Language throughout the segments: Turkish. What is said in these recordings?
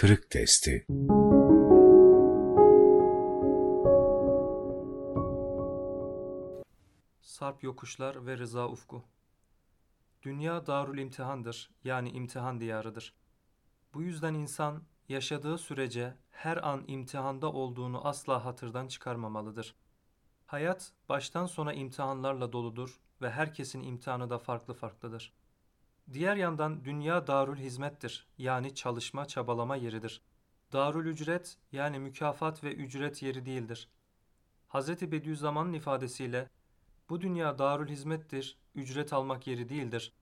Kırık Testi Sarp Yokuşlar ve Rıza Ufku Dünya darül imtihandır, yani imtihan diyarıdır. Bu yüzden insan yaşadığı sürece her an imtihanda olduğunu asla hatırdan çıkarmamalıdır. Hayat baştan sona imtihanlarla doludur ve herkesin imtihanı da farklı farklıdır. Diğer yandan dünya darül hizmettir, yani çalışma, çabalama yeridir. Darül ücret, yani mükafat ve ücret yeri değildir. Hz. Bediüzzaman'ın ifadesiyle, bu dünya darül hizmettir, ücret almak yeri değildir.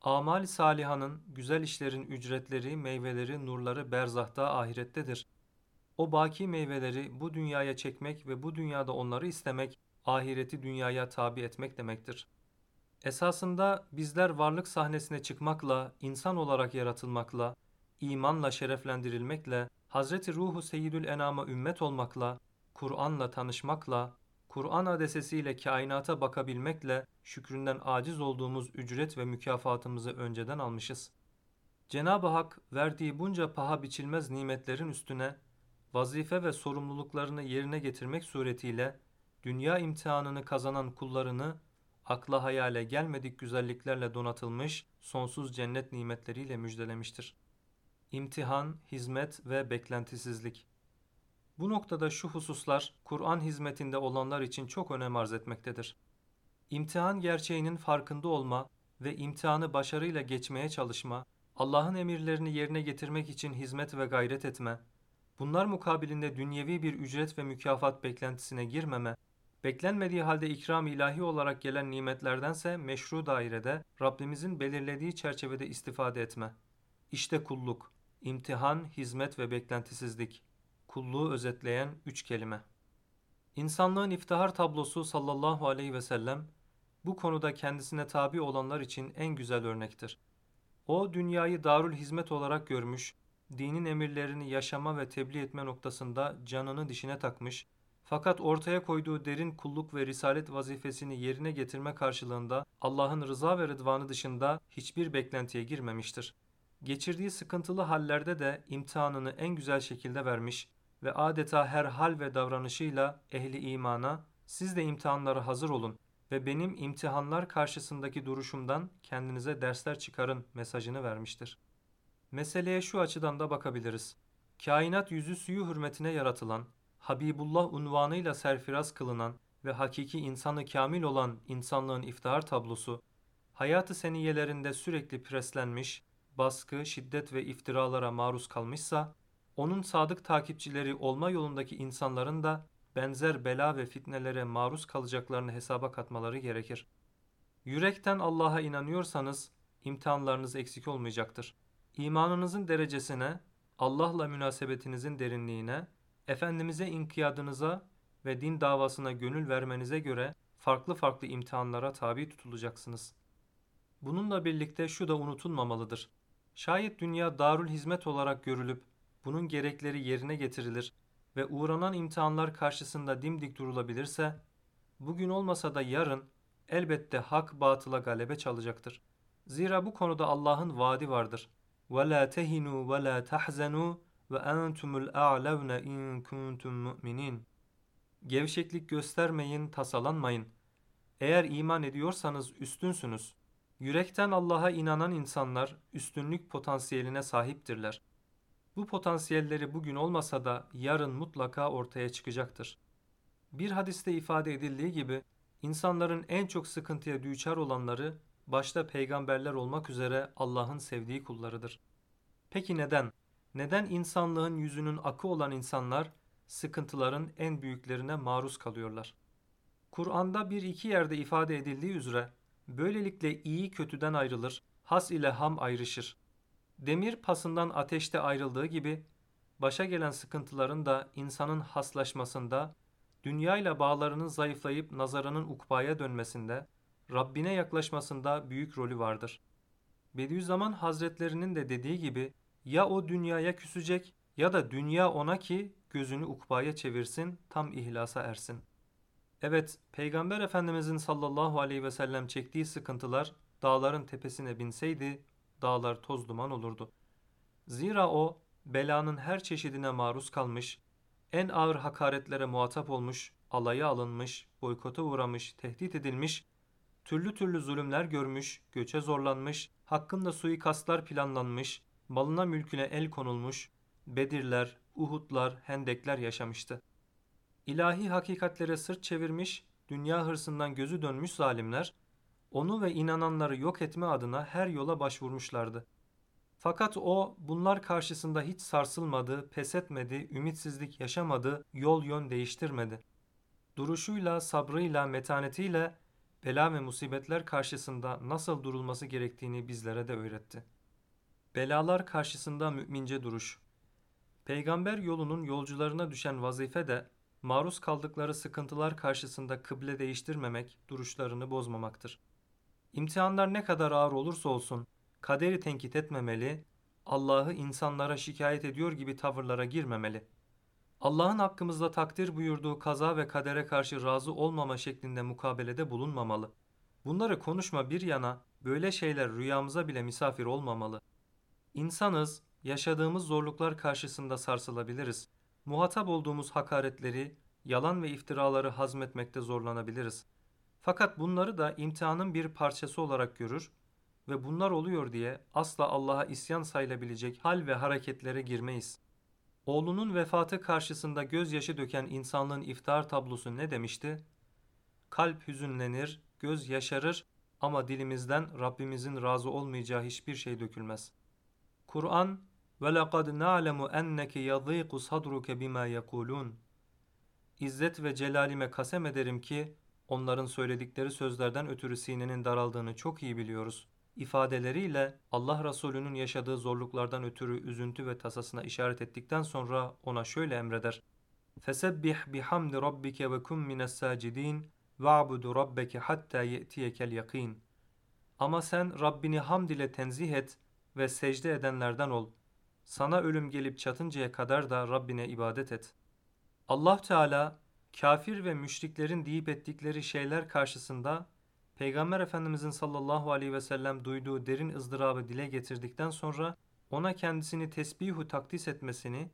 Amal salihanın, güzel işlerin ücretleri, meyveleri, nurları berzahta ahirettedir. O baki meyveleri bu dünyaya çekmek ve bu dünyada onları istemek, ahireti dünyaya tabi etmek demektir. Esasında bizler varlık sahnesine çıkmakla, insan olarak yaratılmakla, imanla şereflendirilmekle, Hazreti Ruhu Seyyidül Enam'a ümmet olmakla, Kur'an'la tanışmakla, Kur'an adesesiyle kainata bakabilmekle şükründen aciz olduğumuz ücret ve mükafatımızı önceden almışız. Cenab-ı Hak verdiği bunca paha biçilmez nimetlerin üstüne vazife ve sorumluluklarını yerine getirmek suretiyle dünya imtihanını kazanan kullarını akla hayale gelmedik güzelliklerle donatılmış sonsuz cennet nimetleriyle müjdelemiştir. İmtihan, hizmet ve beklentisizlik. Bu noktada şu hususlar Kur'an hizmetinde olanlar için çok önem arz etmektedir. İmtihan gerçeğinin farkında olma ve imtihanı başarıyla geçmeye çalışma, Allah'ın emirlerini yerine getirmek için hizmet ve gayret etme, bunlar mukabilinde dünyevi bir ücret ve mükafat beklentisine girmeme, beklenmediği halde ikram ilahi olarak gelen nimetlerdense meşru dairede Rabbimizin belirlediği çerçevede istifade etme. İşte kulluk, imtihan, hizmet ve beklentisizlik. Kulluğu özetleyen üç kelime. İnsanlığın iftihar tablosu sallallahu aleyhi ve sellem bu konuda kendisine tabi olanlar için en güzel örnektir. O dünyayı darül hizmet olarak görmüş, dinin emirlerini yaşama ve tebliğ etme noktasında canını dişine takmış, fakat ortaya koyduğu derin kulluk ve risalet vazifesini yerine getirme karşılığında Allah'ın rıza ve rıdvanı dışında hiçbir beklentiye girmemiştir. Geçirdiği sıkıntılı hallerde de imtihanını en güzel şekilde vermiş ve adeta her hal ve davranışıyla ehli imana siz de imtihanlara hazır olun ve benim imtihanlar karşısındaki duruşumdan kendinize dersler çıkarın mesajını vermiştir. Meseleye şu açıdan da bakabiliriz. Kainat yüzü suyu hürmetine yaratılan, Habibullah unvanıyla serfiraz kılınan ve hakiki insanı kamil olan insanlığın iftihar tablosu, hayatı seniyelerinde sürekli preslenmiş, baskı, şiddet ve iftiralara maruz kalmışsa, onun sadık takipçileri olma yolundaki insanların da benzer bela ve fitnelere maruz kalacaklarını hesaba katmaları gerekir. Yürekten Allah'a inanıyorsanız imtihanlarınız eksik olmayacaktır. İmanınızın derecesine, Allah'la münasebetinizin derinliğine, Efendimiz'e inkiyadınıza ve din davasına gönül vermenize göre farklı farklı imtihanlara tabi tutulacaksınız. Bununla birlikte şu da unutulmamalıdır. Şayet dünya darül hizmet olarak görülüp bunun gerekleri yerine getirilir ve uğranan imtihanlar karşısında dimdik durulabilirse, bugün olmasa da yarın elbette hak batıla galebe çalacaktır. Zira bu konuda Allah'ın vaadi vardır. وَلَا تَهِنُوا وَلَا تَحْزَنُوا ve entumul a'levne in kuntum mu'minin. Gevşeklik göstermeyin, tasalanmayın. Eğer iman ediyorsanız üstünsünüz. Yürekten Allah'a inanan insanlar üstünlük potansiyeline sahiptirler. Bu potansiyelleri bugün olmasa da yarın mutlaka ortaya çıkacaktır. Bir hadiste ifade edildiği gibi insanların en çok sıkıntıya düçar olanları başta peygamberler olmak üzere Allah'ın sevdiği kullarıdır. Peki neden? Neden insanlığın yüzünün akı olan insanlar sıkıntıların en büyüklerine maruz kalıyorlar? Kur'an'da bir iki yerde ifade edildiği üzere böylelikle iyi kötüden ayrılır, has ile ham ayrışır. Demir pasından ateşte ayrıldığı gibi başa gelen sıkıntıların da insanın haslaşmasında, dünyayla bağlarının zayıflayıp nazarının ukbaya dönmesinde, Rabbine yaklaşmasında büyük rolü vardır. Bediüzzaman Hazretlerinin de dediği gibi ya o dünyaya küsecek ya da dünya ona ki gözünü ukbaya çevirsin, tam ihlasa ersin. Evet, Peygamber Efendimizin sallallahu aleyhi ve sellem çektiği sıkıntılar dağların tepesine binseydi dağlar toz duman olurdu. Zira o belanın her çeşidine maruz kalmış, en ağır hakaretlere muhatap olmuş, alaya alınmış, boykota uğramış, tehdit edilmiş, türlü türlü zulümler görmüş, göçe zorlanmış, hakkında suikastlar planlanmış, malına mülküne el konulmuş, Bedirler, Uhudlar, Hendekler yaşamıştı. İlahi hakikatlere sırt çevirmiş, dünya hırsından gözü dönmüş zalimler, onu ve inananları yok etme adına her yola başvurmuşlardı. Fakat o bunlar karşısında hiç sarsılmadı, pes etmedi, ümitsizlik yaşamadı, yol yön değiştirmedi. Duruşuyla, sabrıyla, metanetiyle bela ve musibetler karşısında nasıl durulması gerektiğini bizlere de öğretti. Belalar karşısında mümince duruş. Peygamber yolunun yolcularına düşen vazife de maruz kaldıkları sıkıntılar karşısında kıble değiştirmemek, duruşlarını bozmamaktır. İmtihanlar ne kadar ağır olursa olsun kaderi tenkit etmemeli, Allah'ı insanlara şikayet ediyor gibi tavırlara girmemeli. Allah'ın hakkımızda takdir buyurduğu kaza ve kadere karşı razı olmama şeklinde mukabelede bulunmamalı. Bunları konuşma bir yana, böyle şeyler rüyamıza bile misafir olmamalı. İnsanız, yaşadığımız zorluklar karşısında sarsılabiliriz. Muhatap olduğumuz hakaretleri, yalan ve iftiraları hazmetmekte zorlanabiliriz. Fakat bunları da imtihanın bir parçası olarak görür ve bunlar oluyor diye asla Allah'a isyan sayılabilecek hal ve hareketlere girmeyiz. Oğlunun vefatı karşısında gözyaşı döken insanlığın iftar tablosu ne demişti? Kalp hüzünlenir, göz yaşarır ama dilimizden Rabbimizin razı olmayacağı hiçbir şey dökülmez. Kur'an ve lekad na'lemu enneke yadhiqu sadruke bima yekulun. İzzet ve celalime kasem ederim ki onların söyledikleri sözlerden ötürü sinenin daraldığını çok iyi biliyoruz. İfadeleriyle Allah Resulü'nün yaşadığı zorluklardan ötürü üzüntü ve tasasına işaret ettikten sonra ona şöyle emreder. Fesebbih bihamdi rabbike ve kum mines sacidin ve'budu rabbeke hatta ye'tiyekel yakin. Ama sen Rabbini hamd ile tenzih et ve secde edenlerden ol. Sana ölüm gelip çatıncaya kadar da Rabbine ibadet et. Allah Teala kafir ve müşriklerin deyip ettikleri şeyler karşısında Peygamber Efendimizin sallallahu aleyhi ve sellem duyduğu derin ızdırabı dile getirdikten sonra ona kendisini tesbihu takdis etmesini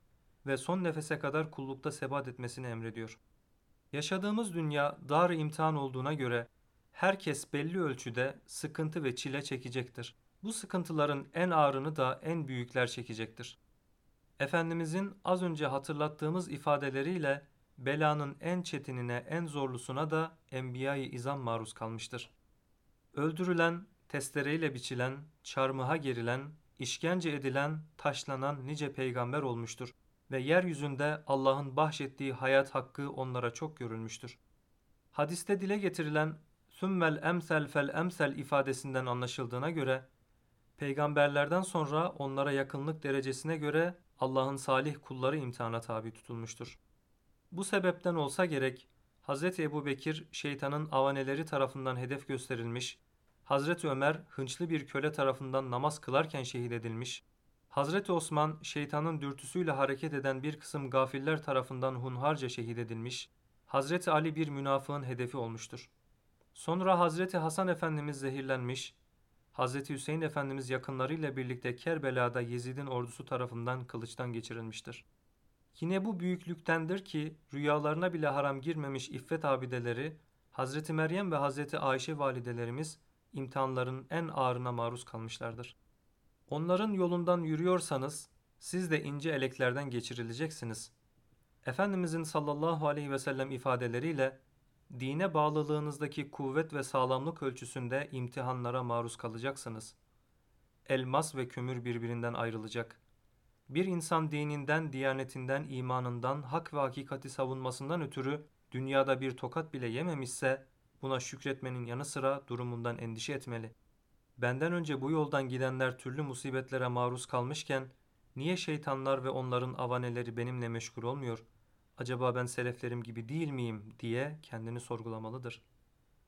ve son nefese kadar kullukta sebat etmesini emrediyor. Yaşadığımız dünya dar imtihan olduğuna göre herkes belli ölçüde sıkıntı ve çile çekecektir. Bu sıkıntıların en ağırını da en büyükler çekecektir. Efendimizin az önce hatırlattığımız ifadeleriyle belanın en çetinine, en zorlusuna da enbiya-i izam maruz kalmıştır. Öldürülen, testereyle biçilen, çarmıha gerilen, işkence edilen, taşlanan nice peygamber olmuştur ve yeryüzünde Allah'ın bahşettiği hayat hakkı onlara çok görülmüştür. Hadiste dile getirilen sümmel emsel fel emsel ifadesinden anlaşıldığına göre peygamberlerden sonra onlara yakınlık derecesine göre Allah'ın salih kulları imtihana tabi tutulmuştur. Bu sebepten olsa gerek Hz. Ebu Bekir şeytanın avaneleri tarafından hedef gösterilmiş, Hazreti Ömer hınçlı bir köle tarafından namaz kılarken şehit edilmiş, Hazreti Osman şeytanın dürtüsüyle hareket eden bir kısım gafiller tarafından hunharca şehit edilmiş, Hazreti Ali bir münafığın hedefi olmuştur. Sonra Hazreti Hasan Efendimiz zehirlenmiş, Hazreti Hüseyin Efendimiz yakınlarıyla birlikte Kerbela'da Yezid'in ordusu tarafından kılıçtan geçirilmiştir. Yine bu büyüklüktendir ki rüyalarına bile haram girmemiş iffet abideleri Hazreti Meryem ve Hazreti Ayşe validelerimiz imtihanların en ağırına maruz kalmışlardır. Onların yolundan yürüyorsanız siz de ince eleklerden geçirileceksiniz. Efendimizin sallallahu aleyhi ve sellem ifadeleriyle dine bağlılığınızdaki kuvvet ve sağlamlık ölçüsünde imtihanlara maruz kalacaksınız. Elmas ve kömür birbirinden ayrılacak. Bir insan dininden, diyanetinden, imanından, hak ve hakikati savunmasından ötürü dünyada bir tokat bile yememişse buna şükretmenin yanı sıra durumundan endişe etmeli. Benden önce bu yoldan gidenler türlü musibetlere maruz kalmışken niye şeytanlar ve onların avaneleri benimle meşgul olmuyor? Acaba ben seleflerim gibi değil miyim diye kendini sorgulamalıdır.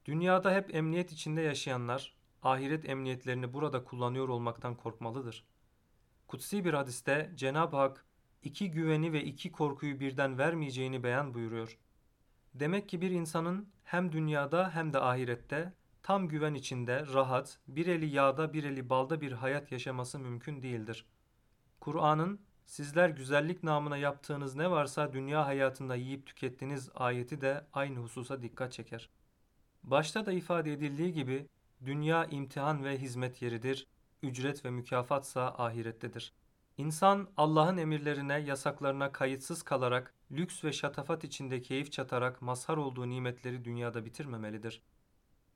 Dünyada hep emniyet içinde yaşayanlar ahiret emniyetlerini burada kullanıyor olmaktan korkmalıdır. Kutsi bir hadiste Cenab-ı Hak iki güveni ve iki korkuyu birden vermeyeceğini beyan buyuruyor. Demek ki bir insanın hem dünyada hem de ahirette tam güven içinde rahat, bir eli yağda bir eli balda bir hayat yaşaması mümkün değildir. Kur'an'ın Sizler güzellik namına yaptığınız ne varsa dünya hayatında yiyip tükettiniz ayeti de aynı hususa dikkat çeker. Başta da ifade edildiği gibi dünya imtihan ve hizmet yeridir, ücret ve mükafatsa ahirettedir. İnsan Allah'ın emirlerine, yasaklarına kayıtsız kalarak, lüks ve şatafat içinde keyif çatarak mazhar olduğu nimetleri dünyada bitirmemelidir.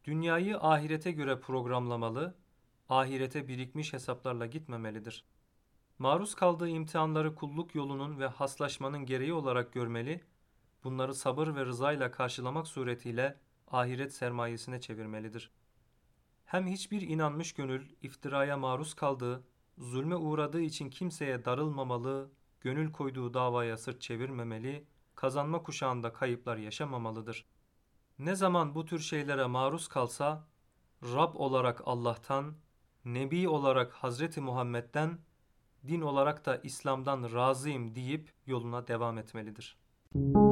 Dünyayı ahirete göre programlamalı, ahirete birikmiş hesaplarla gitmemelidir. Maruz kaldığı imtihanları kulluk yolunun ve haslaşmanın gereği olarak görmeli, bunları sabır ve rızayla karşılamak suretiyle ahiret sermayesine çevirmelidir. Hem hiçbir inanmış gönül iftiraya maruz kaldığı, zulme uğradığı için kimseye darılmamalı, gönül koyduğu davaya sırt çevirmemeli, kazanma kuşağında kayıplar yaşamamalıdır. Ne zaman bu tür şeylere maruz kalsa, Rab olarak Allah'tan, Nebi olarak Hazreti Muhammed'den, din olarak da İslam'dan razıyım deyip yoluna devam etmelidir.''